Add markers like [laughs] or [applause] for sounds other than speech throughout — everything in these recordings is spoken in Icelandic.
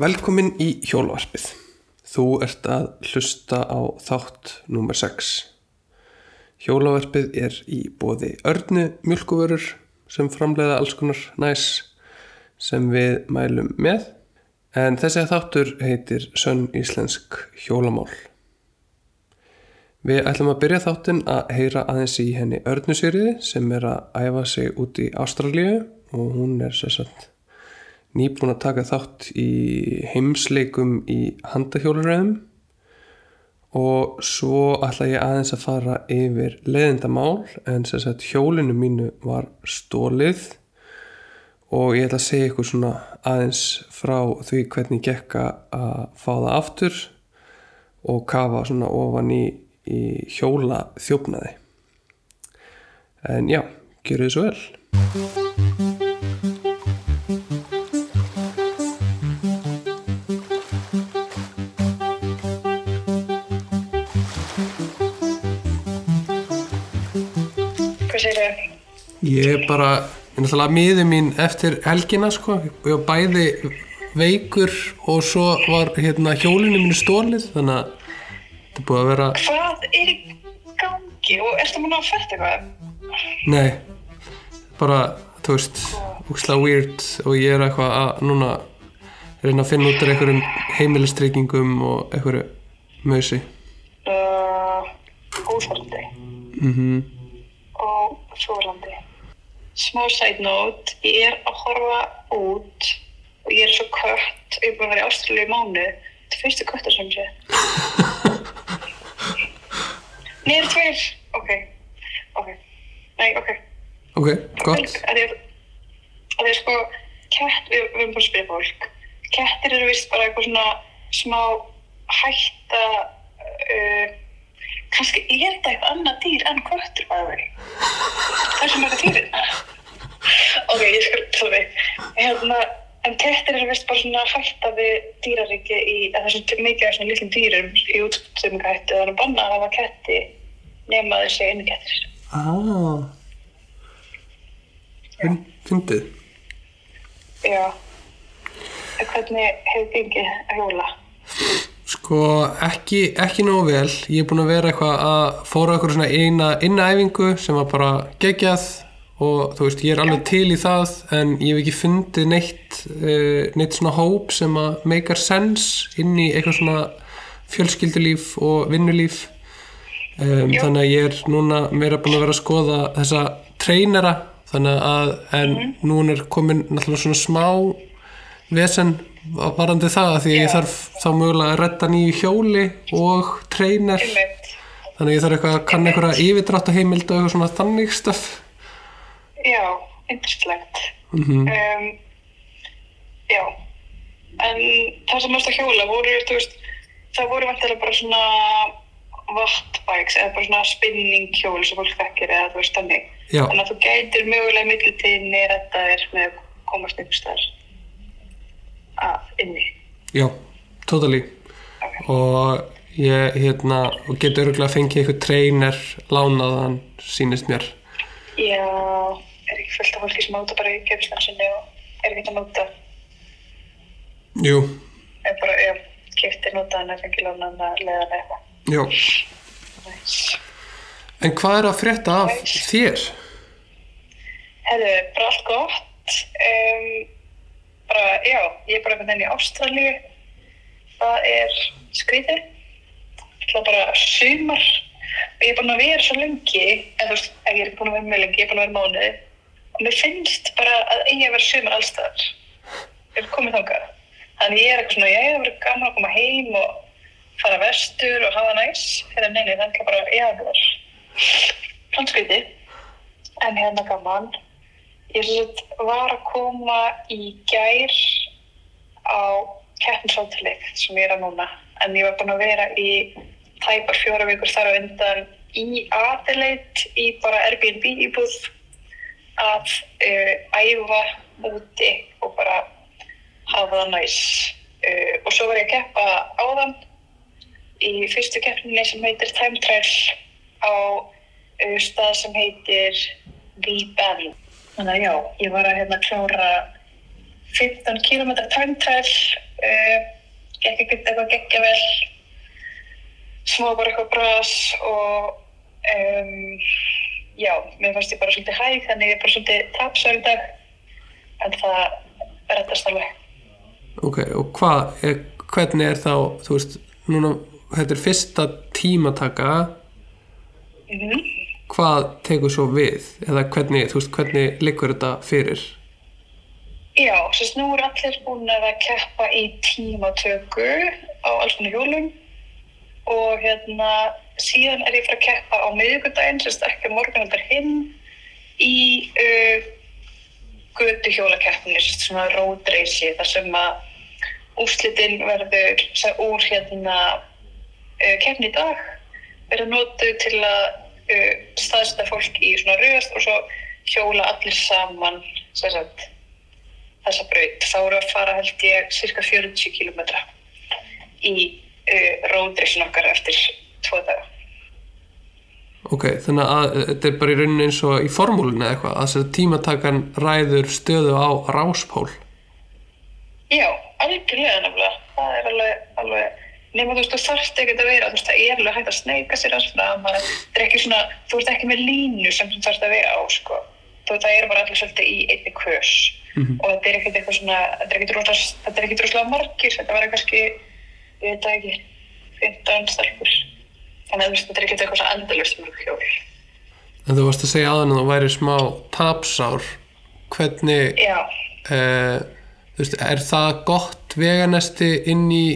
Velkomin í hjólavarpið. Þú ert að hlusta á þátt nr. 6. Hjólavarpið er í bóði örnu mjölkuvörur sem framleiða alls konar næs sem við mælum með. En þessi þáttur heitir Sönn Íslensk hjólamál. Við ætlum að byrja þáttinn að heyra aðeins í henni Örnusýriði sem er að æfa sig út í Ástralíu og hún er sérsagt nýbúin að taka þátt í heimsleikum í handahjóluröðum og svo ætla ég aðeins að fara yfir leðindamál en sérsagt hjólinu mínu var stólið og ég ætla að segja ykkur svona aðeins frá því hvernig gekk að fá það aftur og kafa svona ofan í í hjóla þjófnaði en já, gerðu þið svo vel ég er bara, ég náttúrulega miður mín eftir helgina sko ég var bæði veikur og svo var hérna hjólinu mínu stólið þannig að þetta búið að vera Hvað er í gangi og ertu múin að fætta eitthvað? Nei, bara, þú veist, úkslega weird og ég er eitthvað að núna reyna að finna út af einhverjum heimilistryggingum og einhverju mösi. Uh, óþarandi Mm og þólandi. Smá side note, ég er að horfa út og ég er svo kött og ég er búin að vera í Ástralíu í mánu. Þetta er fyrstu köttur sem [laughs] sé. Nei, það er tveir. Ok, ok. Nei, ok. Ok, gott. Það er, það er sko, kett, við, við erum bara að spyrja fólk, kettir eru vist bara eitthvað svona smá hætta, uh, kannski er þetta eitthvað annað dýr en vegi. Það er sem eitthvað dýrið. ok, ég skal, sorry. Hérna, en kettir eru vist bara svona hætta við dýraríki í, að þessum til mikið af svona lítlum dýrum í útstömmingahættu, þannig að banna að hafa ketti nema þessi einu kettir. Ah. Finn- Fyndið. Já. En hvernig hefur gengið að hjóla? Sko, ekki, ekki nógu vel. Ég er búin að vera eitthvað að fóra eitthvað svona eina innaæfingu sem var bara geggjað og þú veist, ég er alveg til í það en ég hef ekki fundið neitt, uh, neitt svona hóp sem að make sense inn í eitthvað svona fjölskyldulíf og vinnulíf. Um, þannig að ég er núna meira búin að vera að skoða þessa treinera þannig að en núna er komin náttúrulega svona smá vesen varandi það því að ég þarf þá mögulega að redda nýju hjóli og Einmitt. þannig að ég þarf eitthvað að kann eitthvað yfirdrátt heimild og eitthvað svona þannig stöf Já, interestlegt. mm Um, já. En það sem varst að hjóla voru, veist, það voru vantilega bara svona wattbikes eða bara svona spinning hjól sem fólk þekkir eða þú veist þannig. Já, Þannig að þú gætir mögulega millitíðinni þetta er með að komast einhvers þar að inni. já, totally Ok. og ég hérna getur örgulega að fengið eitthvað treiner lánaðan sýnist mér Já, er ekki fullt af fólki sem áta bara í kefislega sinni og er ekki að nota Jú, eða bara, já, keftir notaðan eða fengið lánaðan að leiða með eitthvað. já Næs. En hvað er að frétta af þér? Herðu, bara allt gott. Um, bara, já, ég er bara með þenni í Ástralíu. Það er skrítið. Er bara sumar. Og ég er búin að vera svo lengi, en þú veist, ég er búin að vera mjög lengi, ég er búin að vera mánuði. Og mér finnst bara að eigi að vera sumar allstaðar. Ég er komið þangað. Þannig ég er eitthvað svona, já, það verður gaman að koma heim og fara vestur og hafa næs. Hérna, neini, er ekki bara, já, það var franskviti. En hérna gaman. Ég sagt var að koma í gær á keppnisáttaleg sem ég er að núna. En ég var búin að vera í tæpar fjóra vikur þar á undan í Adelaide í bara Airbnb íbúð að uh, æfa úti og bara hafa það næs. Uh, og svo var ég að keppa áðan í fyrstu keppninni sem heitir Time Trial á uh, stað sem heitir The Bend. Þannig að já, ég var að hérna klára 15 km uh, gekk ekkert eitthvað geggja vel smá bara eitthvað bras og um, já, mér fannst ég bara svolítið hæg þannig ég er bara svolítið tapsar í dag. En það rettast alveg. Ok, og hvað, er, hvernig er þá, þú veist, núna, þetta er fyrsta tímataka, mm hvað tekur svo við? Eða hvernig, þú veist, hvernig liggur þetta fyrir? Já, sérst nú er allir búin að keppa í tímatöku á alls konar hjólum og hérna síðan er ég fyrir að keppa á miðvikudaginn, sérst ekki á morgun þetta er hinn í uh, götu hjólakeppni, sérst svona race þar sem að úrslitin verður úr hérna uh, keppni í dag verður notuð til að uh, staðsetta fólk í svona rauðast og svo hjóla allir saman sagt þessa braut. Þá eru að fara held ég cirka 40 km í uh, roadracing okkar eftir tvo daga. Ok, þannig að uh, þetta er bara í rauninni eins og í formúlinu eða eitthvað, að þess að tímatakan ræður stöðu á ráspól. Já, algjörlega nefnilega. Það er alveg, alveg nema þú veist, þú þarft ekki að vera, þú veist, það er alveg hægt að sneika sér maður, það er ekki svona, þú ert ekki með línu sem þú þarft að vera á, sko. Þú veist, það er bara allir svolítið í einni kös Mhm. og þetta er ekkert eitthvað svona, þetta er ekkert er ekkert rosalega margir, þetta verður kannski, ég veit það ekki, 15 stelpur. Þannig að veist, þetta er ekkert eitthvað svona endalust mörg hjól. En þú varst að segja aðan að þú væri smá tapsár. Hvernig, þú veist, er það gott veganesti inn í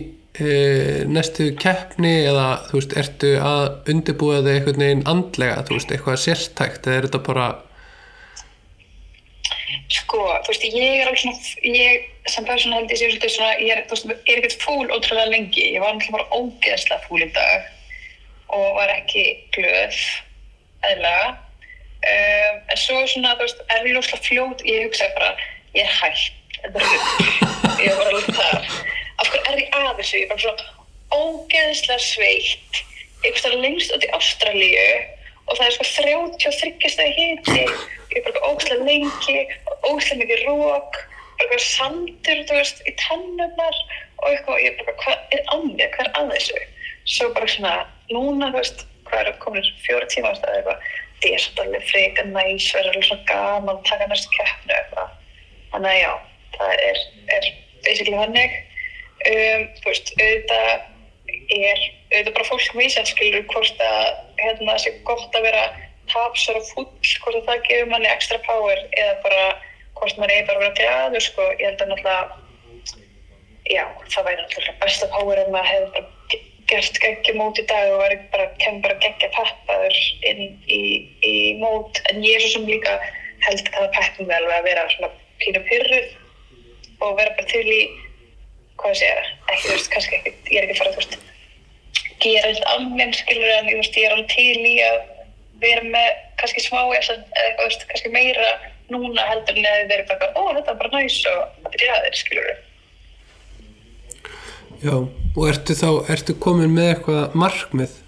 næstu keppni eða, þú veist, ertu að undirbúa þig einhvern veginn andlega, þú veist, eitthvað sérstækt eða er þetta bara, Sko, þú veist, ég er alveg svona, ég sem persónu held ég sé svolítið svona, ég er, veist, er ekkert fúl ótrúlega lengi, ég var náttúrulega bara ógeðslega fúl í dag og var ekki glöð, eðlega, um, en svo svona, þú veist, er ég lóslega fljót, ég hugsa bara, ég er hægt, þetta er rugg, ég var alveg þar, af hverju er ég að þessu, ég er bara svona ógeðslega sveitt, einhvers vegar lengst út í Ástralíu og það er sko 33 stæði hiti. Ég er bara ógæslega lengi ógæslega mikið rók bara sandur, þú veist, í tennurnar og eitthvað, ég er bara, hvað er mér? Hvað er að þessu? Svo bara svona, núna, þú veist, hvað er komin fjóra tíma ástæði eitthvað það er svolítið alveg freka næs, verður alveg svona gaman taka næstu keppnu eitthvað. Þannig að já, það er, er basically hannig um, þú veist, auðvitað er auðvitað bara fólk vísað skilur hvort að hérna sé gott að vera tapsar og full, hvort að það gefur manni ekstra power eða bara hvort manni er bara að vera glæður sko, ég held að náttúrulega já, það væri náttúrulega besta power ef maður hefði bara ge- gert geggja mót í dag og væri bara, kem bara geggja peppaður inn í, í mót, en ég er svo sem líka held að það peppum við alveg að vera svona pínu pyrruð og vera bara til í hvað ég segja, ekki, þú veist, kannski ekki, ég er ekki fara, þú veist, gera eitthvað almenn, skilur, en ég veist, ég er alveg til í að vera með kannski smá, eða þú veist, kannski meira núna heldur en þið verið bara, ó, þetta er bara næs og þetta er aðeins, skilur. já, og ertu þá, ertu komin með eitthvað markmið?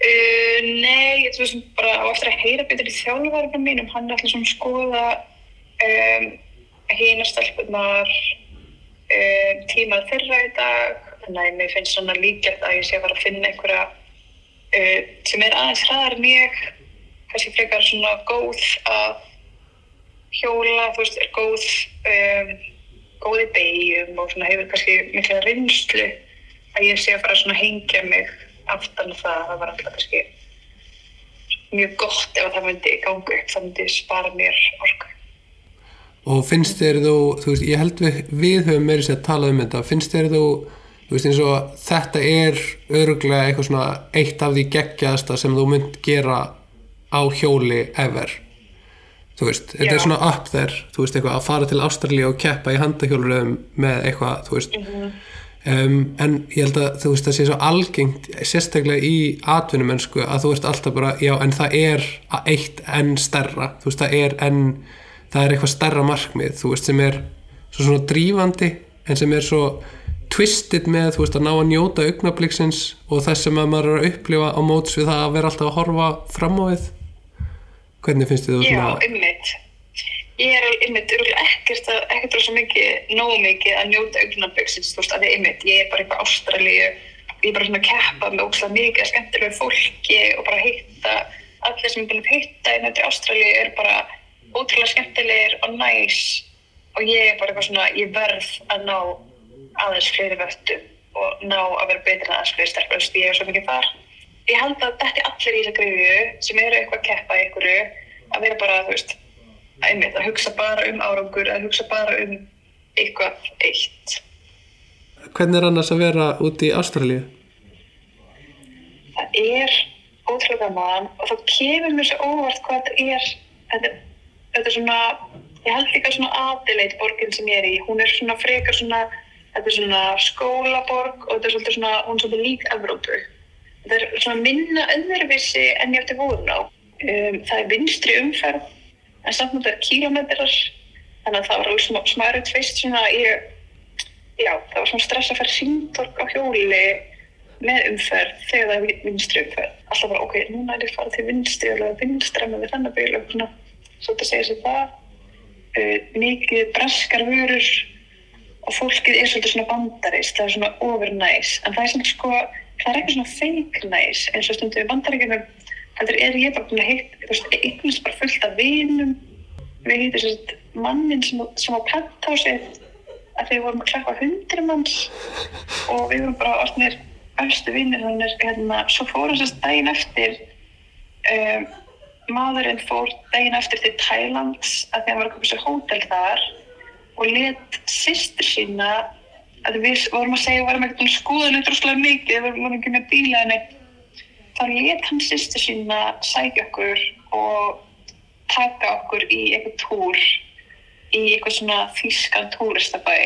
Uh, nei, ég veist bara á eftir að heyra betur í þjálfarnum mínum, hann er alltaf svona skoða um, hína stelpunar um, tímað þeirra í dag, þannig að mér finnst svona líklegt að ég sé að fara að finna einhverja uh, sem er aðeins hraðar en ég, kannski frekar svona góð að hjóla, þú veist, er góð um, góð í beigjum og svona hefur kannski mikla reynslu að ég sé að fara svona að hengja mig aftan það, það var alltaf kannski mjög gott ef að það myndi ganga upp, það myndi spara mér orku. Og finnst þér þú, þú veist, ég held við, við höfum meiri sér að tala um þetta, finnst þér þú, þú veist eins og þetta er örglega eitthvað svona eitt af því geggjaðasta sem þú mynd gera á hjóli ever. Þú veist, þetta er svona up there, þú veist, eitthvað að fara til Ástralíu og keppa í handahjóluröðum með eitthvað, þú veist. Um, en ég held að þú veist það sé svo algengt sérstaklega í atvinnumennsku að þú veist alltaf bara, já en það er eitt enn stærra, þú veist það er enn, það er eitthvað stærra markmið þú veist sem er svo svona drífandi en sem er svo twisted með þú veist að ná að njóta augnabliksins og þess sem að maður er að upplifa á móts við það að vera alltaf að horfa fram á við hvernig finnst þið Já, svona ummitt. ég er örugglega ekkert að, ekkert rosa mikið, nógu mikið að njóta augnaböksins, þú veist, að því einmitt, ég er bara eitthvað ástralíu, ég er bara svona að keppa með óslega mikið skemmtilegu fólki og bara hitta, allir sem er búin að hitta í nöndi ástralíu er bara ótrúlega skemmtilegir og næs og ég er bara eitthvað svona, ég verð að ná aðeins fleiri vöttum og ná að vera betur en aðeins fleiri stelpur, þú veist, ég er svo mikið þar. Ég held að þetta er allir í þessa greiðu sem eru eitthvað að keppa í einhverju að vera bara, þú veist, einmitt, að hugsa bara um árangur, að hugsa bara um eitthvað eitt. Hvernig er annars að vera út í Ástralíu? Það er ótrúlega gaman og þá kemur mér svo óvart hvað þetta er. Þetta, þetta er svona, ég held líka svona Adelaide borgin sem ég er í, hún er svona frekar svona, þetta er svona skólaborg og þetta er svolítið svona, hún er svolítið lík Evrópu. Þetta er svona minna öðruvissi enn ég eftir voru á. Um, það er vinstri umferð en samt náttúrulega kílometrar þannig að það var alveg smæri tvist svona ég, já, það var svona stress að fara síndorg á hjóli með umferð þegar það er vinstri umferð alltaf bara ok, núna er ég farið til vinstri og vinstra með þennan bíl og svona svo þetta segir sér það uh, mikið breskar vörur og fólkið er svolítið svona bandarist það er svona overnæs en það er svona sko, það er eitthvað svona fake næs eins og stundu við bandaríkjum heldur er ég bara búin að hitt, eignast bara fullt af vinum. Við hittum sérst mannin sem, sem á pentásið að þegar við vorum að klappa hundri manns og við vorum bara orðinir öllstu vinnir þannig að hérna, svo fórum sérst daginn eftir um, maðurinn fór daginn eftir til Thailands að því að hann var að koma sér hótel þar og let sýstur sína að við vorum að segja, við varum ekkert um skoðinu droslega mikið, við vorum ekki með bíla en þá let hann sýstu sína sækja okkur og taka okkur í eitthvað túr í eitthvað svona þýskan túristabæ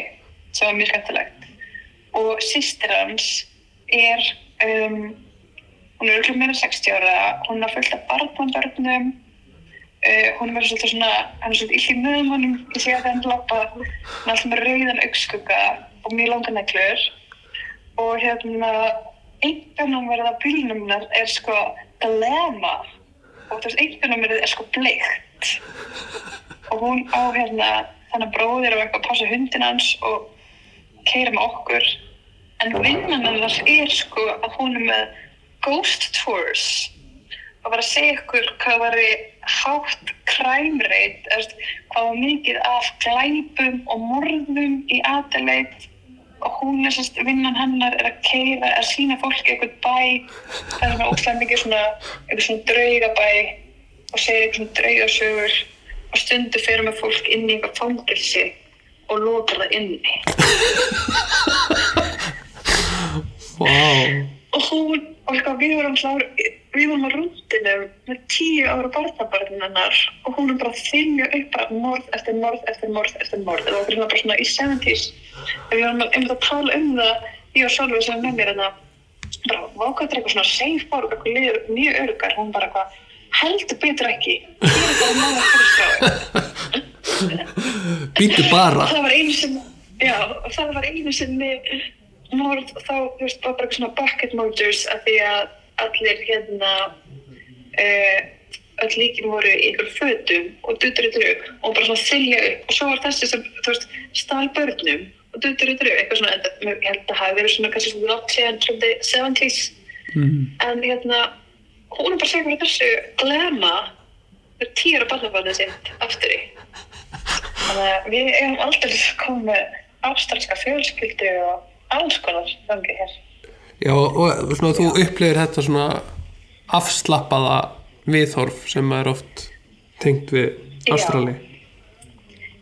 sem var mjög skemmtilegt. Og sýstir hans er um, hún er auðvitað meira 60 ára. Hún er fullt af barnbandbörnum uh, hún er svolítið svona hann er svolítið illi mögum honum. Ég sé að það er hann lappa hún er alltaf með rauðan augskugga og mjög langa neklur og hérna einnbjörnumverða bílnumnar er sko dilemma og þú veist einnbjörnumverðið er sko bleikt. Og hún á hérna þannig að bróðir og eitthvað að passa hundin hans og keira með okkur. En vinnan annars er sko að hún er með ghost tours og var að segja ykkur hvað var hátt kræmreit hvað var mikið af glæpum og morðum í Adelaide og hún er semst, vinnan hennar er að keira, að sína fólki eitthvað bæ, það er svona óslæm mikið svona, eitthvað svona draugabæ og segir eitthvað svona draugasögur og stundu fyrir með fólk inn í eitthvað fangilsi og lóta það inni. Wow. Og hún, og eitthvað, við vorum hlár, við vorum á rúndinu með tíu ára barnabarninannar og hún er bara að þylja upp bara morð eftir morð eftir morð eftir morð. Og það var bara svona í 70's við varum einmitt að tala um það ég og Sólvið sem með mér en að bara vákvæmt er eitthvað svona safe borg eitthvað liður mjög örgar hún bara eitthvað heldur betur ekki. Ég er bara. Mála fyrirskráði Býtu bara það var einu sem já, það var einu sem morð þá, veist, var bara eitthvað svona bucket motors að því að allir hérna uh, öll líkin voru í einhver fötum og duttur í drög og bara svona þylja upp. Og svo var þessi sem, veist, stál börnum og duttur í drög, eitthvað svona ég held að það hafi verið svona kannski svona from the 70's mm. en hérna, hún er bara að segja fyrir þessu glema þau týra barnabarnið sitt aftur í. Þannig að við erum aldrei komið með ástralska fjölskyldu og alls konar þannig hér Já, og svona, þú upplifir þetta svona afslappaða viðhorf sem er oft tengt við. Ástrali.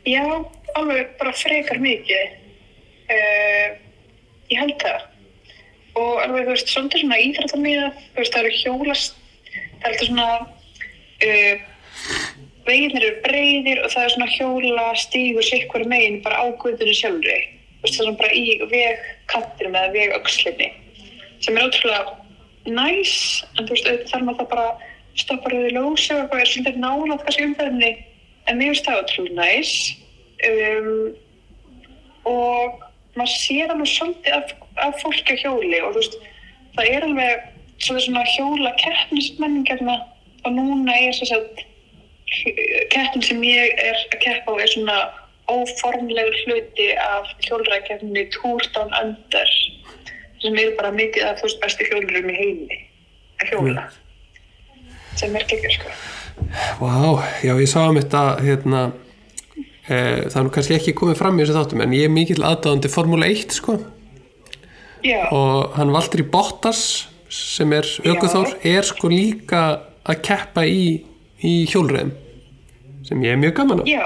Já, alveg bara frekar mikið. Uh, ég held það. Og alveg, þú veist, svolítið svona íþrættamíða, þú veist, það eru hjólast, það er alltaf svona, uh, veginir eru breyðir og það er svona hjóla stígur sikkur megin bara á guðinu sjálfri. Svona bara í vegkantinum eða vegaukslinni sem er ótrúlega næs, en þú veist, auðvitað þarf maður það bara stoppa rauði ljósi og eitthvað er svolítið nálat kannski umferðinni en mér finnst það ótrúlega næs um, og maður sér alveg svolítið af, af fólki á hjóli og þú veist það er alveg svona hjóla keppnismenning hérna og núna er þess að keppin sem ég er að keppa á er svona óformlegur hluti af hjólræðkeppninni Tour Down Under sem er bara mikið af þú veist bestu hjólurum í heimi að hjóla. Sem er geggjur sko. Vá, já ég sá um þetta hérna e, það er nú kannski ekki komið fram í þessu þáttum en ég er mikill aðdáðandi Formule 1 sko. Já, og hann Valtteri Bottas sem er aukuþór er sko líka að keppa í, í hjólreðum sem ég er mjög gaman á já,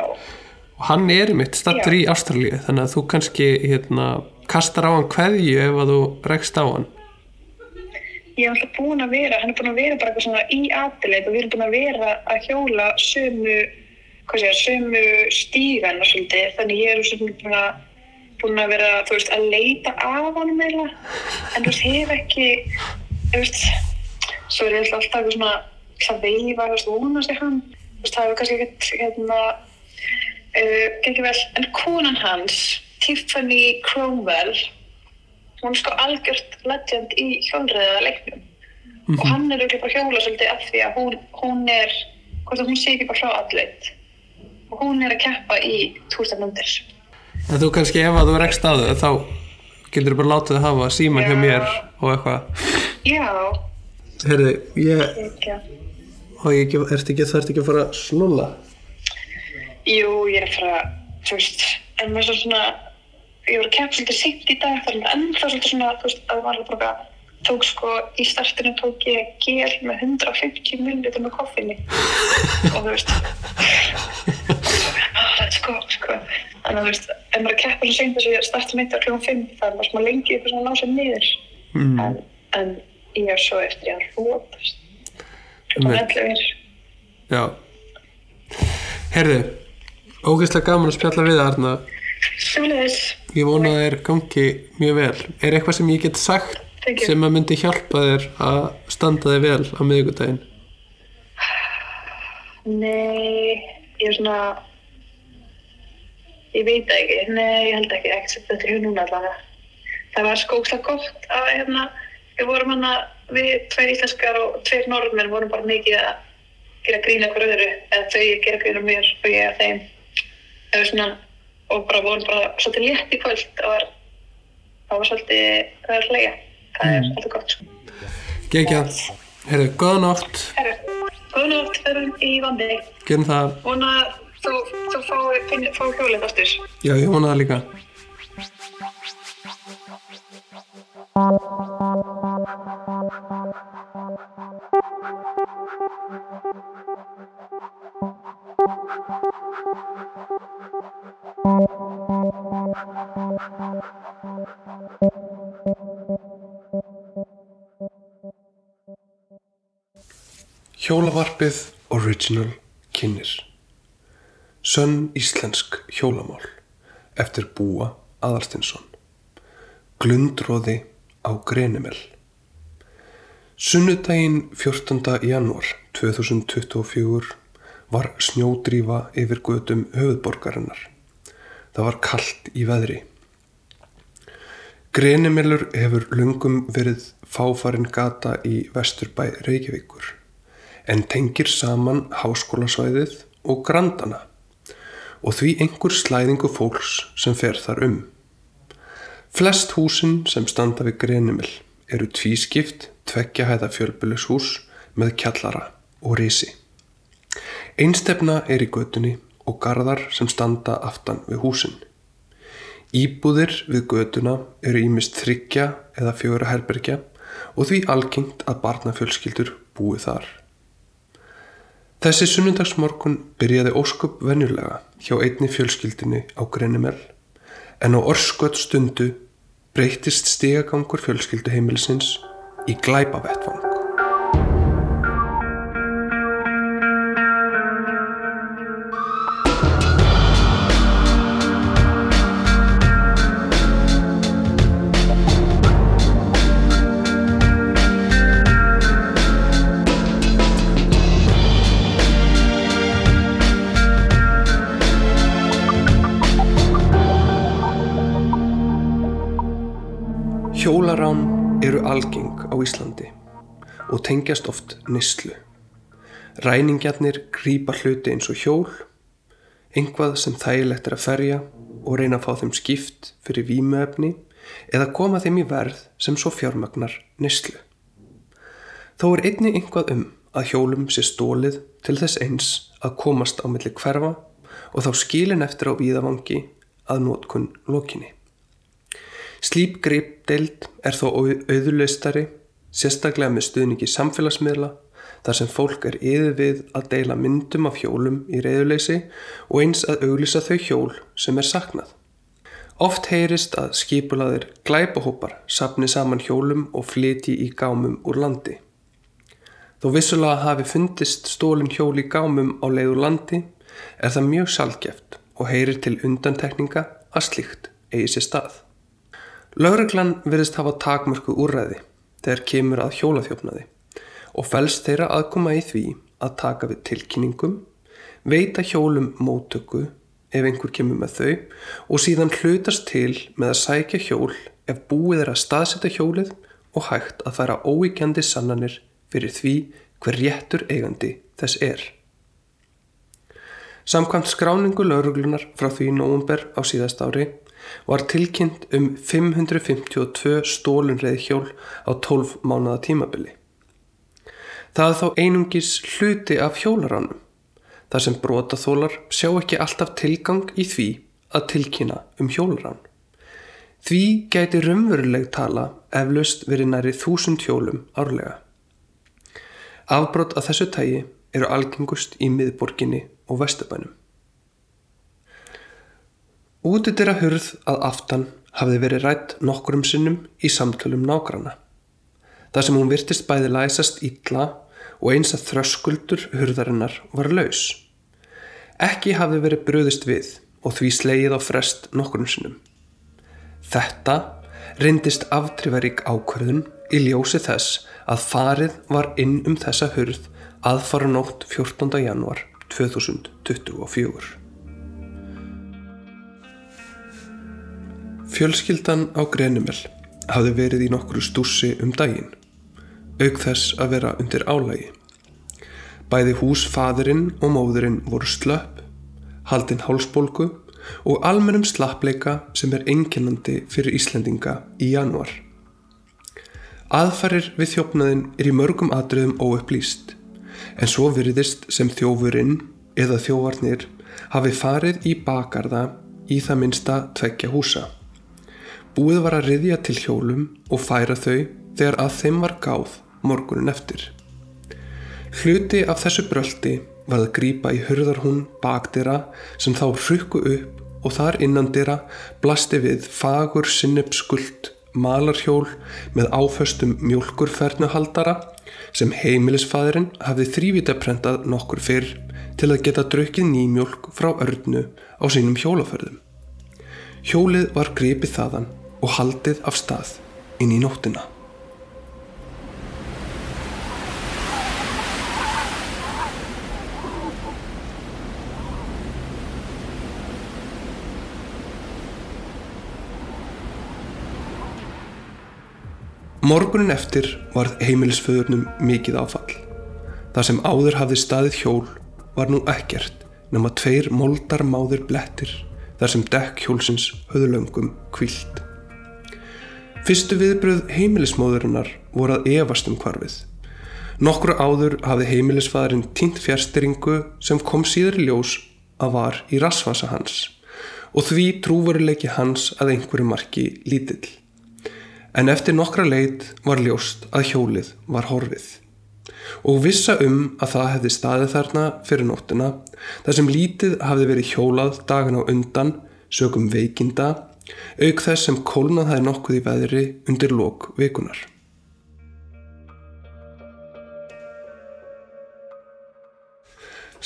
og hann er mitt stattur í Ástralíu þannig að þú kannski hérna, kastar á hann kveðju ef að þú rekst á hann. Ég er alltaf búin að vera, hann er búin að vera bara eitthvað svona í aðleit og við erum búin að vera að hjóla sömu, segja, sömu stígana svolítið, þannig ég er búin að, búin að vera, þú veist, að leita af honum eða, en þú veist, hef ekki, þú veist, svo er ég alltaf eitthvað svona, það veifa, þú veist, vonast ég hann, þú veist, það hefur kannski ekkert, hérna, uh, en konan hans, Tiffany Cromwell, hún er sko algjört legend í hjólreiða leiknum og hann er auðvitað hjóla svolítið af því að hún, hún er hvort að hún sé ekki bara frá allit og hún er að keppa í túrstanundir en þú kannski ef að þú rekst á þau þá getur þú bara látið að hafa síman hjá Já. mér og eitthvað. Já, Herði, ég, ekki. Og ég ekki, ertu ekki, þarftu ekki að fara að snúla jú, ég er að fara þú veist, en maður svo svona ég voru að keppa svolítið sýtt í dag þannig að ennþá svolítið svona, þú veist, að maður bara tók sko, í startinu tók ég gel með 150 millilitur með koffinni. Og þú veist [laughs] let's go, sko. Þannig að þú veist, ef maður er að keppa svo seint þess að ég starti mitt á kljóðum 5 það er maður smá lengi upp svona að ná sér niður. Mm. en, en ég er svo eftir ég að hlótast Einmitt. kljóðum 11 Já. Herði, ógeðslega gaman að spjalla við það Arna. Sjóliðis, Ég vona að þér gangi mjög vel. Er eitthvað sem ég get sagt sem að myndi hjálpa þér að standa þig vel á miðvikudaginn? Nei ég er svona ég veit það ekki, nei ég held ekki ekkert sem þetta er núna allavega. Það var skókslega gott að hérna, við vorum hann við tveir íslenskar og tveir norðmenn vorum bara mikið að gera grína hver öðru, eða þau gera grína mér og ég að þeim eða svona, og bara vorum bara svolítið létt í kvöld það var, það var svolítið það er hlæja, það er svolítið gott sko. Gekjað, herði, góða nótt. Herru, góða nótt, förum í vandi. Gerum það, vona að þú, þú finn- fái hjólið aftur. Já ég vona það líka Hjólavarpið Original kynir Sönn íslensk hjólamál eftir Búa Aðarstinsson Glundróði á Grenimel Sunnudaginn 14. janúar 2024 var snjódrífa yfir götum höfuðborgarinnar. Það var kallt í veðri. Grenimelur hefur lungum verið fáfarin gata í vesturbæ Reykjavíkur en tengir saman háskólasvæðið og grandana og því einhver slæðingu fólks sem fer þar um. Flest húsin sem standa við Grenimil eru tvískipt tveggja hæða fjölbýlishús með kjallara og risi. Einstefna er í götunni og garðar sem standa aftan við húsin. Íbúðir við götuna eru ímist þryggja eða fjögra herbergja og því algengt að barnafjölskyldur búi þar. Þessi sunnundagsmorgun byrjaði ósköp venjulega hjá einni fjölskyldinni á Grenimel en á orskot stundu breytist stigagangur fjölskylduheimilisins í glæpavettvang. Íslandi og tengjast oft nýslu. Ræningjarnir grýpa hluti eins og hjól, einhvað sem þægilegt er að ferja og reyna að fá þeim skipt fyrir vímuefni eða koma þeim í verð sem svo fjármagnar nyslu. Þó er einni einhvað um að hjólum sé stólið til þess eins að komast á milli hverfa og þá skilin eftir á víðavangi að nótkunn lokinni. Slíp greip deild er þó auðurlaustari, sérstaklega með stuðningi samfélagsmiðla, þar sem fólk er yfir við að deila myndum af hjólum í reyðuleysi og eins að auglýsa þau hjól sem er saknað. Oft heyrist að skipulaðir glæpahópar sapni saman hjólum og flyti í gámum úr landi. Þó vissulega hafi fundist stólin hjól í gámum á leiður landi er það mjög salgjeft og heyrir til undantekninga að slíkt eigi sér stað. Lauruglan verðist hafa takmörku úrræði þegar kemur að hjólaþjófnaði og fælst þeirra aðkoma í því að taka við tilkynningum, veita hjólum móttöku ef einhver kemur með þau og síðan hlutast til með að sækja hjól ef búið er að staðsetja hjólið og hægt að færa óíkjandi sannanir fyrir því hver réttur eigandi þess er. Samkvæmt skráningu lauruglunar frá því nógumber á síðast ári var tilkynnt um 552 stólunreið hjól á 12 mánuða tímabili. Það er þá einungis hluti af hjólaránum, þar sem brotaþólar sjá ekki alltaf tilgang í því að tilkynna um hjólarán. Því gæti raunveruleg tala eflaust verið næri þúsund hjólum árlega. Afbrot af þessu tægi eru algengust í miðborginni og vestabænum. Útidira hurð að aftan hafði verið rætt nokkurum sinnum í samtölum nágrana. Það sem hún virtist bæði læsast ítla og eins að þröskuldur hurðarinnar var laus. Ekki hafði verið bröðist við og því slegið á frest nokkurum sinnum. Þetta reyndist aftrifarík ákvörðun í ljósi þess að farið var inn um þessa hurð aðfara nótt 14. januar 2024. Fjölskyldan á Grenimel hafði verið í nokkru stússi um daginn, auk þess að vera undir álægi. Bæði hús fadurinn og móðurinn voru slöpp, haldinn hálsbólgu og almennum slappleika sem er einkennandi fyrir Íslendinga í januar. Aðfarir við þjófnaðin er í mörgum atriðum óupplýst, en svo veriðist sem þjófurinn eða þjóvarnir hafi farið í bakarða í það minsta tveggja húsa. Búið var að riðja til hjólum og færa þau þegar að þeim var gáð morgunin eftir. Hluti af þessu bröldi var að grýpa í hörðarhún bakdira sem þá hrukku upp og þar innandira blasti við fagur sinnepskult malarhjól með áföstum mjölkurfernuhaldara sem heimilisfæðurinn hafði þrývitaprentað nokkur fyrr til að geta draukið nýmjölk frá örnu á sínum hjólaförðum. Hjólið var gripið þaðan og haldið af stað inn í nóttina. Morgunin eftir varð heimilisföðurnum mikið áfall. Það sem áður hafði staðið hjól var nú ekkert nema tveir moldar máður blettir þar sem dekk hjólsins höðulöngum kvilt. Fyrstu viðbröð heimilismóðurinnar voru að efast um hvarfið. Nokkru áður hafði heimilisfæðurinn tínt fjärstyringu sem kom síður í ljós að var í rasvasa hans og því trúveruleiki hans að einhverju marki lítill. En eftir nokkra leit var ljóst að hjólið var horfið og vissa um að það hefði staðið þarna fyrir nóttina þar sem lítið hafði verið hjólað dagan á undan sögum veikinda auk þess sem kólnað það er nokkuð í veðri undir lók vikunar.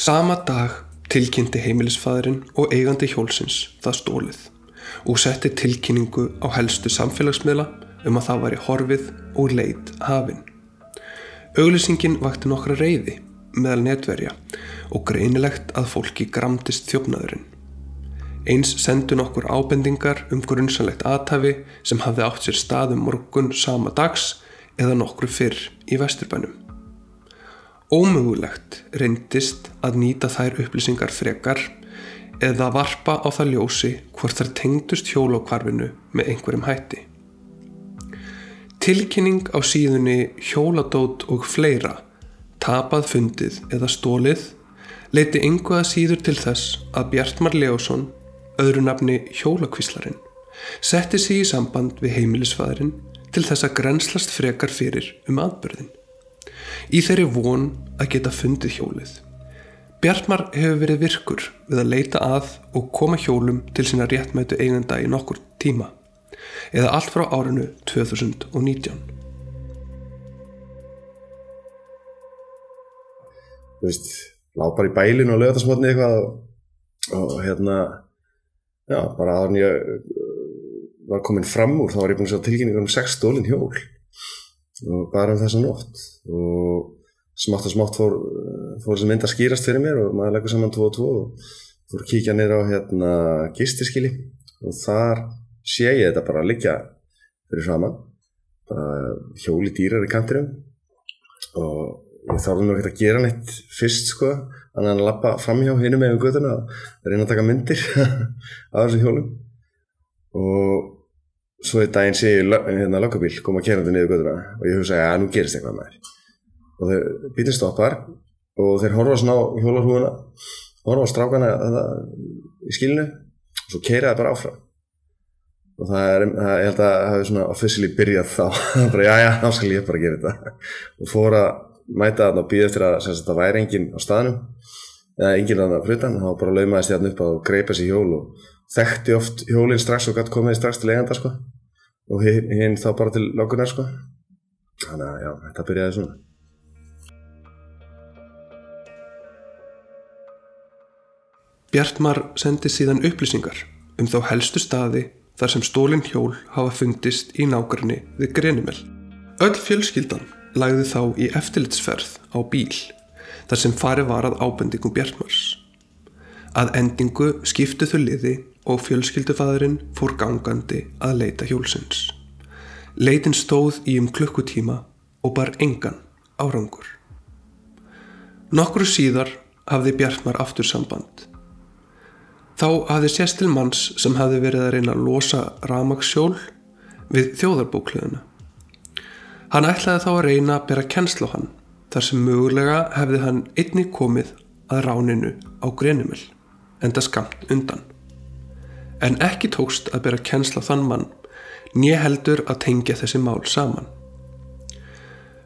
Sama dag tilkynnti heimilisfæðurinn og eigandi hjólsins það stólið og setti tilkynningu á helstu samfélagsmiðla um að það var í horfið og leit hafinn. Auglýsingin vakti nokkra reyði meðal netverja og greinilegt að fólki gramtist þjófnaðurinn. Eins sendu nokkur ábendingar um grunnsanlegt aðtafi sem hafði átt sér staðum morgun sama dags eða nokkru fyrr í vesturbænum. Ómögulegt reyndist að nýta þær upplýsingar frekar eða varpa á það ljósi hvort þær tengdust hjólokvarfinu með einhverjum hætti. Tilkynning á síðunni hjóladót og fleira, tapað fundið eða stólið, leiti yngu að síður til þess að Bjartmar Leosson, öðru nafni hjólakvíslarinn, setti sig í samband við heimilisfæðurinn til þess að grenslast frekar fyrir um aðbörðin í þeirri von að geta fundið hjólið. Bjartmar hefur verið virkur við að leita að og koma hjólum til sína réttmætu eigenda í nokkur tíma eða allt frá árinu 2019. Þú veist, lág bara í bælinu og lögðarsmotni eitthvað og, og hérna, já, bara að hann ég var komin fram úr þá var ég búin að sjá tilkynningur um 6 stólinn hjól. Og bara um þessa nótt. Og smátt og smátt fór, fór þessi mynd að skýrast fyrir mér og maður leggur saman 2 og 2 og fór að kíkja neyra á hérna gistiskili. Og þar sé ég þetta bara að liggja fyrir framann bara hjóli dýrar í kantirum og ég þarf nú ekkert að gera neitt fyrst sko þannig að lappa framhjá hinu með um göduna og reyna að taka myndir [laughs] af þessu hjólum. Og svo er daginn sé hérna lokkabíl koma kærandi niður göðuna og ég hugsa að nú gerist eitthvað með þér og bílinn stoppar og þeir horfa svona á hjólarhúðuna horfa á strákana í skilinu og svo keira það bara áfram. Og það er, ég held að það hefði svona officially byrjað þá. [laughs] Bara já já, þá skal ég bara gera þetta. Og fór að mæta þarna og býða eftir að það væri enginn á staðnum eða enginn að frutan, þá bara laumaðist þarna upp að greipa sér hjól og þekkti oft hjólinn strax og gæti komið strax til eiganda sko og hinn þá bara til lokunar sko þannig að já, þetta byrjaði svona Bjartmar sendi síðan upplýsingar um þá helstu staði þar sem stólinn hjól hafa fundist í nákvæmni við Grenimel. Öll fjölskyldan lagði þá í eftirlitsferð á bíl þar sem farið var að ábendingum Bjartmars. Að endingu skiptu þau liði og fjölskyldufæðurinn fór gangandi að leita hjólsins. Leitin stóð í um klukkutíma og bar engan árangur. Nokkru síðar hafði Bjartmar aftur samband. Þá hafði sérst til manns sem hafði verið að reyna að losa ramagsjól við þjóðarbókliðuna. Hann ætlaði þá að reyna að bera kennsla á hann þar sem mögulega hefði hann einni komið að ráninu á Grenimil enda skamt undan en ekki tókst að bera kennsla þann mann nýja heldur að tengja þessi mál saman.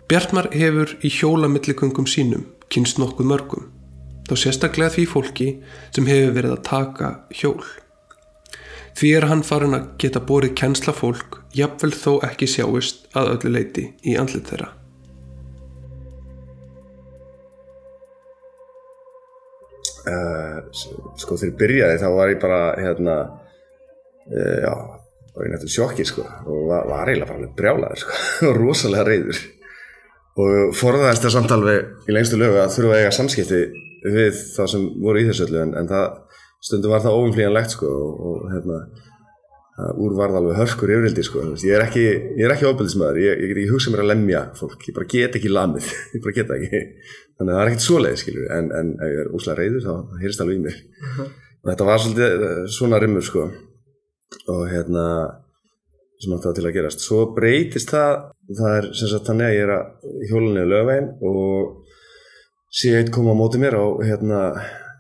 Bjartmar hefur í hjólamillikungum sínum kynst nokkuð mörgum, þá sérstaklega því fólki sem hefur verið að taka hjól. Því er hann farin að geta borið kennsla fólk jafnvel þó ekki sjáist að öllu leiti í andlit þeirra. Uh, sko þegar ég byrjaði þá var ég bara hérna uh, já, var ég nættum sjokkir sko og var, var eiginlega bara brjálaður sko [laughs] og rosalega reyður og forðaðist það samtal við í lengstu lögu að þurfa að eiga samskipti við það sem voru í þessu öllu en, en það stundum var það óumflíjanlegt sko og, og hérna úr varð alveg hörkur yfirildi sko. Ég er ekki, ekki ofbeldismæður ég, ég get ekki hugsað mér að lemja fólk. Ég bara get ekki lamið. [laughs] Get ekki. Þannig að það er ekkert svoleið skilur en, en ef ég er úslega reyður þá heyrst alveg í mér. Uh -huh. þetta var svolítið eh, svona rimmur sko. Og hérna sem átti það til að gerast. Svo breytist það. Það er sem sagt þannig að ég er að hjólunni á lögvegin og sé eitt koma á móti mér á hérna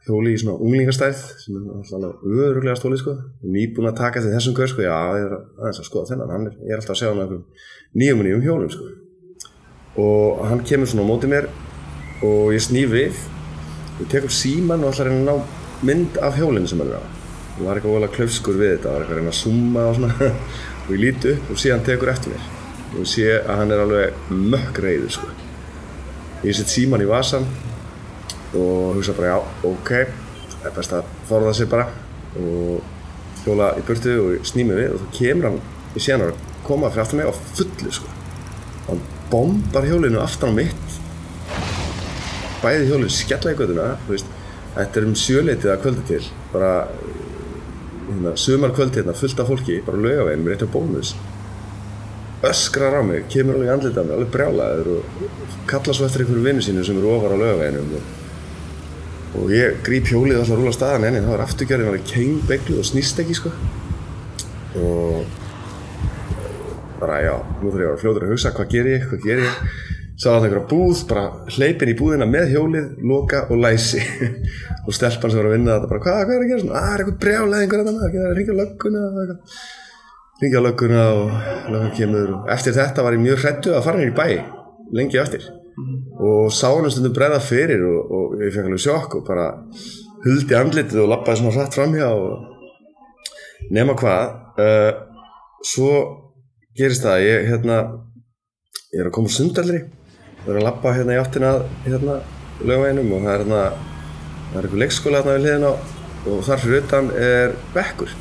hjóli í svona unglingastæð sem er alltaf öðruglega stóli sko. Nýbúin að taka til þessum gaur sko. Já ég er aðeins að skoða þennan. Er, ég er alltaf að segja hann nýjum og nýjum hjólum sko. Og hann kemur svona á móti mér og ég sný við. Og tek upp síman og að reyna að ná mynd af hjólinn sem hann er á og var eitthvað óalega klöfskur við þetta, var eitthvað að reyna að summa og svona. [laughs] Og ég líti upp og sé hann tekur eftir mér. Og sé að hann er alveg mökk reyður sko. Ég set síman í vasan og hugsa bara já, ok það er best að forða sér bara og hjóla í burtu og snými við og þá kemur hann í sénar að koma fyrir aftur mig á fullu sko. Og hann bombar hjólinu aftan á mitt. Bæði hjólinu skella í göduna þetta er um sjöleitið að kvöldi til bara hérna, sumar kvöldi hérna fullt af fólki bara lögaveginn með rétt á bónus. Öskrar á mig, kemur alveg í andlita á mig, alveg brjálaður og kalla svo eftir einhverju vinnu sínu sem eru ofar á lögaveginum og, og ég gríp hjólið alltaf að rúla staðan enni, það var afturgjörðin alveg kengbeiglu og snýst ekki sko. Og bara já, nú þarf ég að vera fljóður að hugsa hvað ger ég, hvað ger ég? Sá það einhverja búð, bara hleypin í búðina með hjólið, loka og læsi. [laughs] Og stelpan sem var að vinna þetta bara, hvað, hvað er að gera? Svona, að það er eitthvað brjálega einhver þetta maður, það er ringja lögguna ringja lögguna og löggan kemur. Og eftir þetta var ég mjög hrættu að fara hér í bæ lengi eftir og sá hann um stundum bregða fyrir og, og ég fekk alveg sjokk og bara huldi andlitið og lappaði svona hrætt framhjá og nema hvað uh, svo gerist það að ég hérna ég er að koma úr sundalri og er að lappa hérna í áttina hérna lögveginum og það er hérna það er eitthvað leikskóla hérna við hliðina á og þar fyrir utan er bekkur.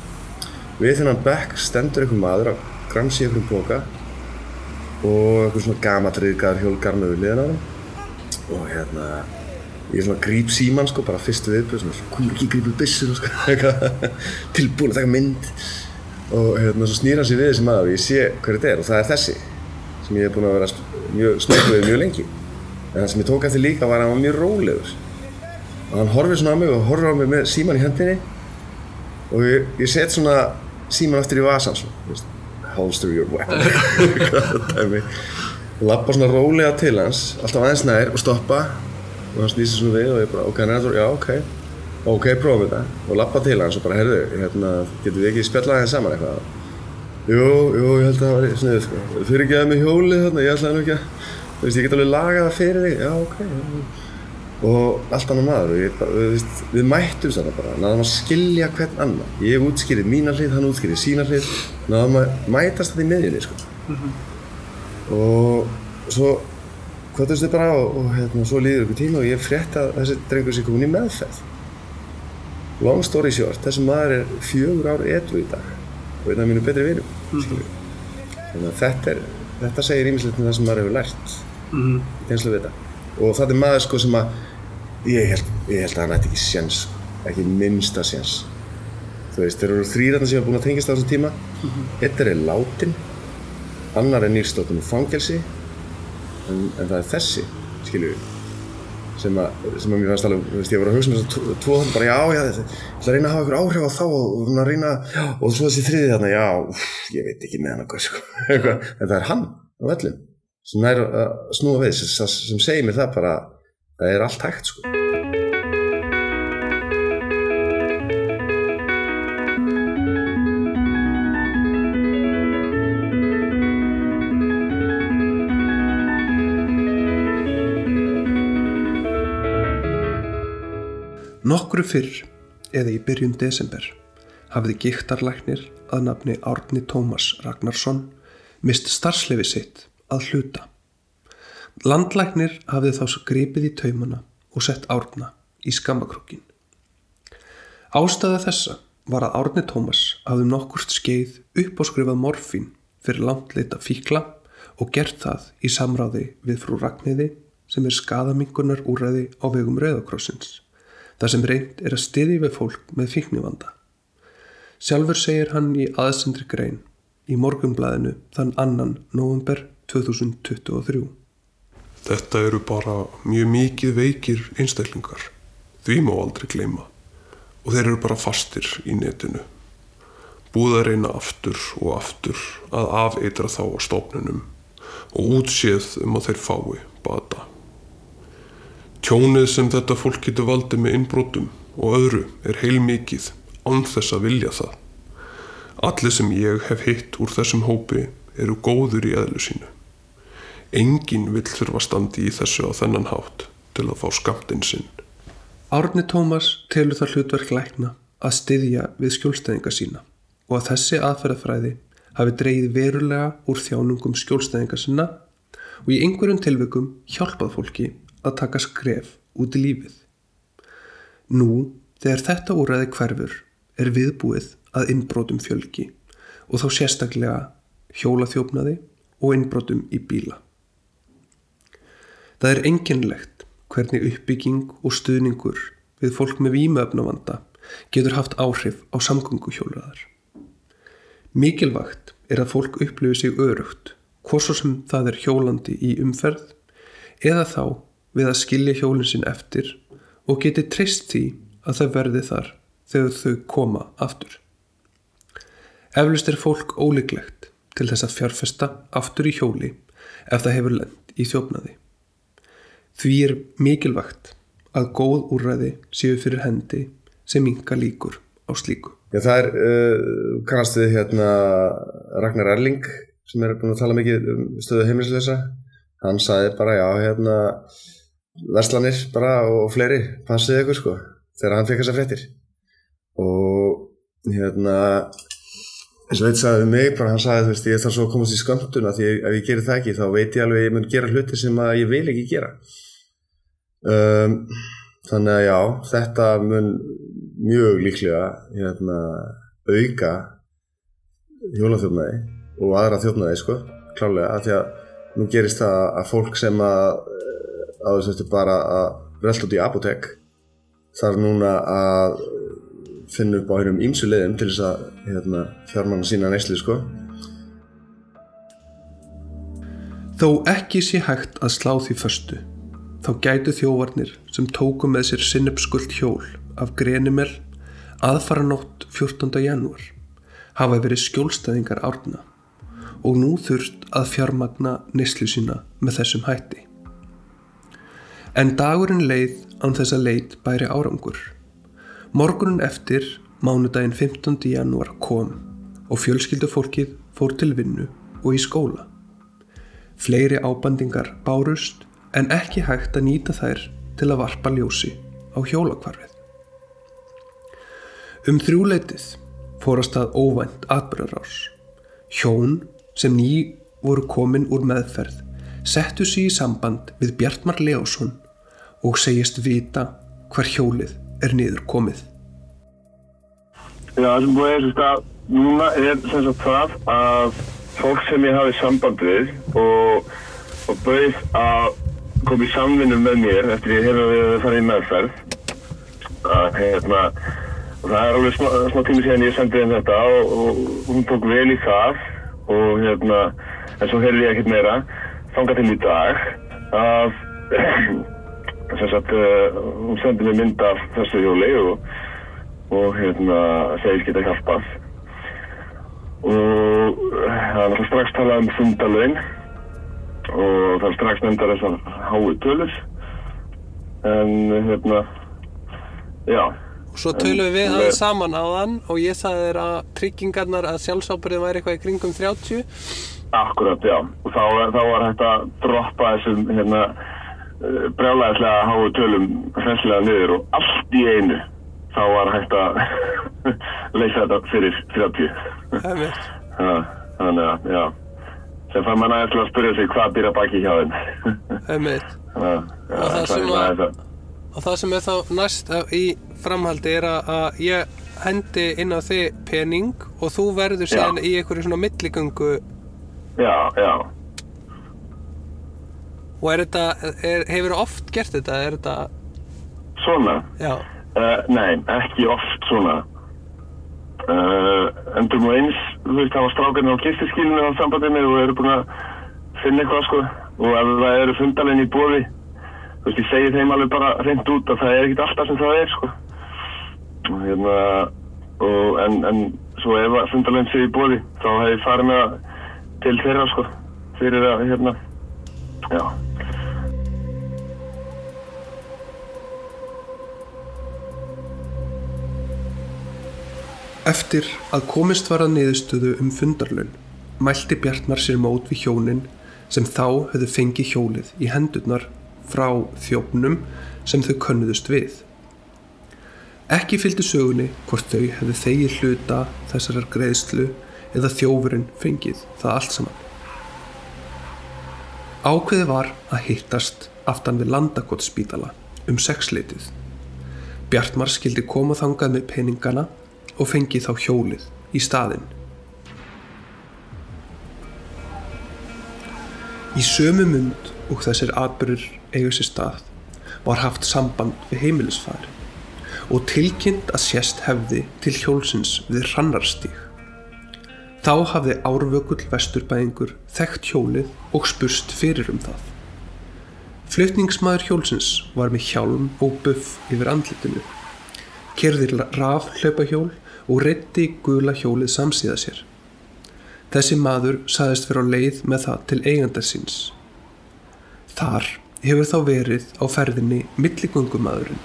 Við þennan bekk stendur einhver maður að gramsi einhverjum boka og einhver svona gamadriðgar hjólgarnu við hliðina á hann og hérna ég er svona gríp síman sko bara fyrstu viðbjörn svona komur ekki grípur byssur sko, [laughs] eitthvað, tilbúin að taka mynd. Og hérna svo snýr hann sér við þessi maður og ég sé hver þetta er og það er þessi sem ég hef búin að vera mjög snöggvið mjög lengi. En það sem ég tók eftir líka var að hann var mjög rólegur. Og hann horfir svona á mig og horfir á mig með síman í hendinni. Og ég, ég set svona síman aftur í vasan svona, holster your weapon lappa svona rólega til hans alltaf aðeins nær og stoppa og hann snýsir svona við og ég bara ok, neður, já ok ok, prófum þetta og lappa til hans og bara herðu, hérna, getum við ekki spjallað aðeins saman eitthvað Jú, jú, ég held að það var sniðið sko. Fyrir ekki að með hjólið þarna, ég ætlaði nú ekki að, þú veist, ég get alveg lagað það fyrir þig, já, ok. Já. Og allt annað maður, og ég bara, við, við mættum þetta bara, náðum að skilja hvern annan. Ég útskýrið mína hlið, hann útskýrið sína hlið, náðum að mætast þetta í miðjunni, sko. Og svo kvöldumst við bara og, og hérna, svo líður ykkur tíma og ég frétt að þessi drengur sé komin í meðferð. Long story short, þessi maður er fjögur ár edru í dag og einn af mínu betri vinum mm þannig að þetta, er, þetta segir ímislegt um það sem maður hefur lært Mhm. í tegnslu við þetta og þetta er maður sko sem að ég held, ég held að hann ætti ekki séns ekki minnsta séns. Þú veist, þeir eru þrýrætna sem hafa búin að tengast á þessum tíma. Einn er látin annar er nýrstóttum úr fangelsi en, en það er þessi skilju sem að, sem að mér fannst alveg, þú veist, ég var að hugsa með þess að tvo þannig bara, já, já, ég ætla að reyna að hafa ykkur áhrif á þá og, að reyna, og svo þessi þriði þarna, já, úff, ég veit ekki með hann [laughs] eitthvað, sko, en það er hann á vellum, sem er að snúa við, sem, sem segir mér það bara, það er allt hægt, sko. Nokkru fyrr, eða í byrjun desember, hafði gíktarlæknir að nafni Árni Tómas Ragnarsson mist starfslefi sitt að hluta. Landlæknir hafði þá svo gripið í taumana og sett Árna í skammakrúkin. Ástæða þessa var að Árni Tómas hafði nokkurt skeið uppáskrifað morfín fyrir langtleita fíkla og gert það í samráði við frú Ragnhiði sem er skadamingunar úræði á vegum Rauðakrossins þar sem reynd er að stiði við fólk með fíknivanda. Sjálfur segir hann í aðsendri grein í morgumblæðinu þann annan november 2023. Þetta eru bara mjög mikið veikir einstaklingar. Því má aldrei gleyma. Og þeir eru bara fastir í netinu. Búið að reyna aftur og aftur að afeitra þá á stofnunum og útséð um að þeir fái bata. Tjónið sem þetta fólk getur valdið með innbrotum og öðru er heilmikið án þess að vilja það. Allir sem ég hef hitt úr þessum hópi eru góður í eðlu sínu. Engin vill þurfa standi í þessu á þennan hátt til að fá skamtinn sinn. Árni Tómas telur það hlutverk lækna að styðja við skjólstæðinga sína og að þessi aðferðafræði hafi dreyið verulega úr þjánungum skjólstæðinga sinna og í einhverjum tilvikum hjálpað fólki að taka skref út í lífið. Nú, þegar þetta úræði hverfur, er viðbúið að innbrotum fjölgi og þá sérstaklega hjólaþjófnaði og innbrotum í bíla. Það er enginlegt hvernig uppbygging og stuðningur við fólk með vímöfnavanda getur haft áhrif á samgönguhjólraðar. Mikilvægt er að fólk upplifi sig örugt hvort svo sem það er hjólandi í umferð eða þá við að skilja hjólinn sinn eftir og geti treyst því að það verði þar þegar þau koma aftur. Eflust er fólk ólíklegt til þess að fjárfesta aftur í hjóli ef það hefur lend í þjófnaði. Því er mikilvægt að góð úrræði séu fyrir hendi sem minga líkur á slíku. Já, það er, uh, kannast við hérna Ragnar Erling sem er búin að tala mikið um stöðu heimilislösa. Hann sagði bara, já, hérna, verslanir bara og fleiri, passið ykkur sko, þegar hann fekk þessa fréttir. Og hérna, eins og veit sagði við mig, bara hann sagði, þú veist, ég þarf svo að komast í skönduna því ef ég gerir það ekki þá veit ég alveg ég mun gera hluti sem að ég vil ekki gera. Um, þannig að já, þetta mun mjög líklega hérna, auka hjólaþjófnaði og aðra þjófnaði sko, klálega, af því að nú gerist það að fólk sem að að þess eftir bara að velta út í apotek þarf núna að finna upp á hennum ímsu leiðum til þess að hérna, fjármanna sína neyslu sko. Þó ekki sé hægt að slá því föstu, þá gætu þjóvarnir sem tóku með sér sinnupskult hjól af Grenimel aðfara nótt 14. janúar hafa verið skjólstæðingar árna og nú þurft að fjármagna neyslu sína með þessum hætti. En dagurinn leið án þess að leit bæri árangur. Morgunin eftir, mánudaginn 15. janúar kom og fjölskyldufólkið fór til vinnu og í skóla. Fleiri ábandingar bárust en ekki hægt að nýta þær til að varpa ljósi á hjólakvarfið. Um þrjúleitið fórast að óvænt atbyrjarás. Hjón sem ný voru komin úr meðferð settu sig í samband við Bjartmar Leásson og segist vita hver hjólið er niður komið. Já, það sem búið er þetta, núna er sem sagt það að fólk sem ég hafi samband við og, og bauð að koma í samvinnu með mér eftir ég hefur við að fara í meðferð. Að hérna og það er alveg smá, smá tími síðan ég sendið henn þetta og, og hún tók vel í það og hérna en svo heyrði ég ekkert meira þangað til í dag að [clears throat] sem sagt uh, hún sendið mér mynd af þessu hjóli og, og hérna segist geta hjálpað. Og það er náttúrulega strax talað um fundalögin og það er strax nefndar þessar hái tölur en hérna já Og svo tölum við aðeins saman á þann og ég sagði þér að tryggingarnar að sjálfsábyrðin væri eitthvað í kringum 30. Akkurat, já. Og þá, þá var hægt að droppa þessum hérna, brjálæðislega háu tölum hressilega niður og allt í einu þá var hægt að [laughs] leysa þetta fyrir 30. Það er mitt. Þannig að, já. Sem fann mann aðeins að spyrja sig hvað býra baki hjá þeim. Það mitt. Já, já, Og það sem er að- Og það sem er þá næst í framhaldi er að, að ég hendi inn á þig pening og þú verður síðan í einhverju svona milligöngu Já, já. og er þetta, er, hefur oft gert þetta? Er þetta, Svona? já, Uh, nei, ekki oft svona. Uh, endur nú eins, þú veist, það var strákarnir á kistiskílinu á sambandinu og eru búin að finna eitthvað, sko. Og ef það eru fundalegin í bóði, þú veist, ég segi þeim alveg bara reynd út að það er ekkert alltaf sem það er, sko. Og hérna, og, en, en svo ef fundalegin sé í bóði, þá hef ég farið með til þeirra, sko, fyrir að, hérna, já. Eftir að komist var að niðurstöðu um fundarlaun mælti Bjartmar sér mót við hjónin sem þá höfðu fengið hjólið í hendurnar frá þjófnum sem þau könnuðust við. Ekki fylgdi sögunni hvort þau hefðu þegið hluta þessarar greiðslu eða þjófurinn fengið það allt saman. Ákveði var að hittast aftan við landakotspítala um sexleitið. Bjartmar skildi koma þangað með peningana og fengi þá hjólið í staðinn. Í sömu mund og þessir atbyrður eigu sér stað var haft samband við heimilisfari og tilkynnt að sérst hefði til hjólsins við hrannarstíg. Þá hafði árvökull vesturbæðingur þekkt hjólið og spurst fyrir um það. Flutningsmaður hjólsins var með hjálm og buff yfir andlitinu. Kerði raf hlaupahjól og reytti gula hjólið samsíða sér. Þessi maður saðist vera á leið með það til eigandar síns. Þar hefur þá verið á ferðinni milligöngumadurinn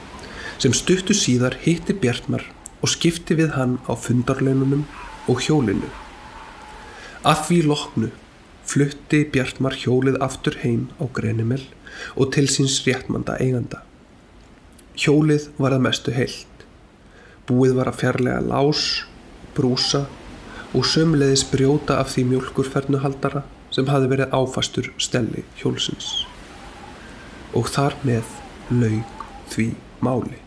sem stuttu síðar hitti Bjartmar og skipti við hann á fundarlaununum og hjólinu. Að því loknu flutti Bjartmar hjólið aftur heim á Grenimel og til síns réttmanda eiganda. Hjólið var að mestu heilt. Búið var að fjarlæga lás, brúsa og sömleiðis brjóta af því mjölkurfernuhaldara sem hafi verið áfastur stelli hjólsins. Og þar með laug því máli.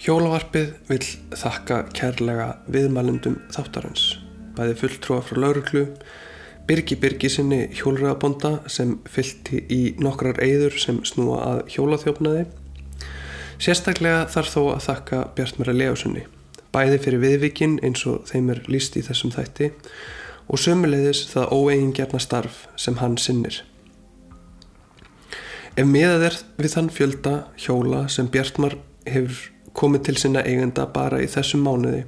Hjólavarpið vil þakka kærlega viðmælundum þáttarins, bæði fulltrúa frá lauruglu, Birgi Birgisinni hjólraðabonda sem fylgti í nokkrar eyður sem snúa að hjólaþjófnaði. Sérstaklega þarf þó að þakka Bjartmæra Leosunni, bæði fyrir viðvikinn eins og þeim er líst í þessum þætti og sömuleiðis það óeigingjarna starf sem hann sinnir. Ef miðað er við þann fjölda hjóla sem Bjartmar hefur komið til sinna eigenda bara í þessum mánuði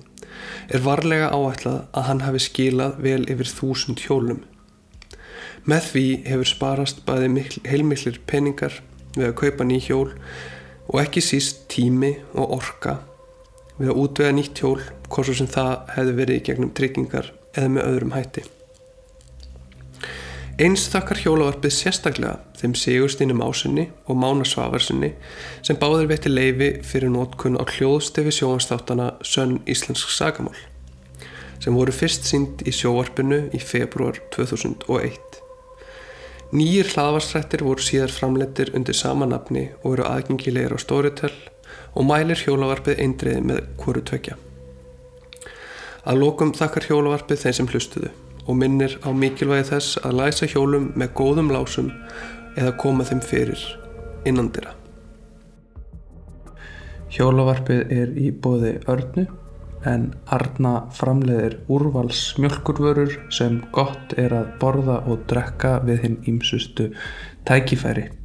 er varlega áætlað að hann hafi skilað vel yfir þúsund hjólum. Með því hefur sparast bæði mikl, heilmiklir peningar við að kaupa ný hjól og ekki síst tími og orka við að útvega nýtt hjól hvort svo sem það hefði verið í gegnum tryggingar eða með öðrum hætti. Eins þakkar hjólavarpið sérstaklega þeim Sigurstínum Ásunni og Mána Svavarsunni sem báður veitti leifi fyrir nótkunn á hljóðstefi sjóanstáttana Sönn Íslensk Sagamál sem voru fyrst sínd í sjóvarpinu í februar 2001. Nýjir hlaðvarsrættir voru síðar framleitir undir sama nafni og eru aðgengilegir á Storytel og mælir hjólavarpið eindriði með hverju tvekja. Að lókum þakkar hjólavarpið þeim sem hlustuðu og minnir á mikilvægi þess að læsa hjólum með góðum lásum eða koma þeim fyrir innandira. Hjólavarpið er í bóði örnu en Arna framleiðir úrvals mjölkurvörur sem gott er að borða og drekka við hinn ímsustu tækifæri.